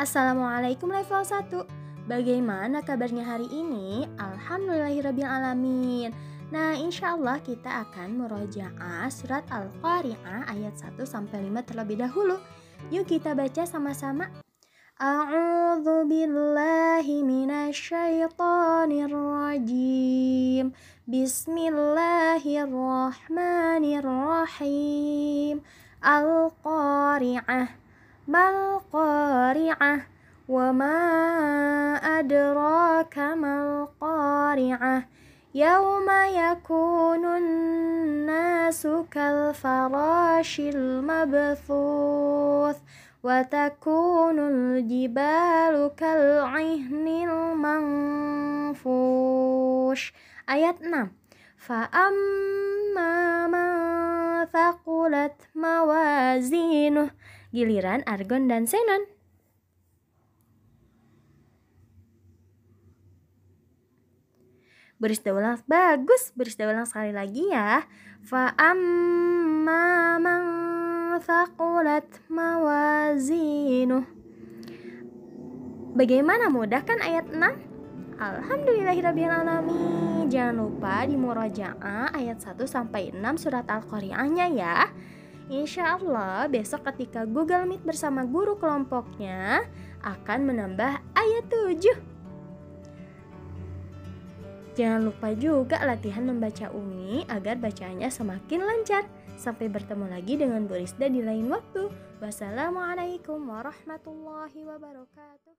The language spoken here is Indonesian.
Assalamualaikum level 1 Bagaimana kabarnya hari ini? Alhamdulillahirrabbilalamin. Nah insya Allah kita akan merojaah surat Al-Qari'ah ayat 1 sampai 5 terlebih dahulu. Yuk kita baca sama-sama. A'udzu billahi minasyaitonir rajim Bismillahirrahmanirrahim. Al-Qari'ah. Mal Qari'ah Wa ma adraka mal Qari'ah Yawma yakunun nasu kal farashil mabthuth وتكون الجبال كالعهن المنفوش Ayat 6 فأما من ثقلت موازينه Giliran Argon dan Senon Berisda ulang bagus Berisda ulang sekali lagi ya. Fa'amma man thaqulat mawazinuh. Bagaimana mudah kan ayat 6? Alhamdulillahirrahmanirrahim Jangan lupa di murajaah ayat 1 sampai 6 surat Al-Qari'ahnya ya. Insya Allah besok ketika Google Meet bersama guru kelompoknya akan menambah ayat 7 Jangan lupa juga latihan membaca Umi agar bacaannya semakin lancar. Sampai bertemu lagi dengan Bu Rizda di lain waktu. Wassalamualaikum warahmatullahi wabarakatuh.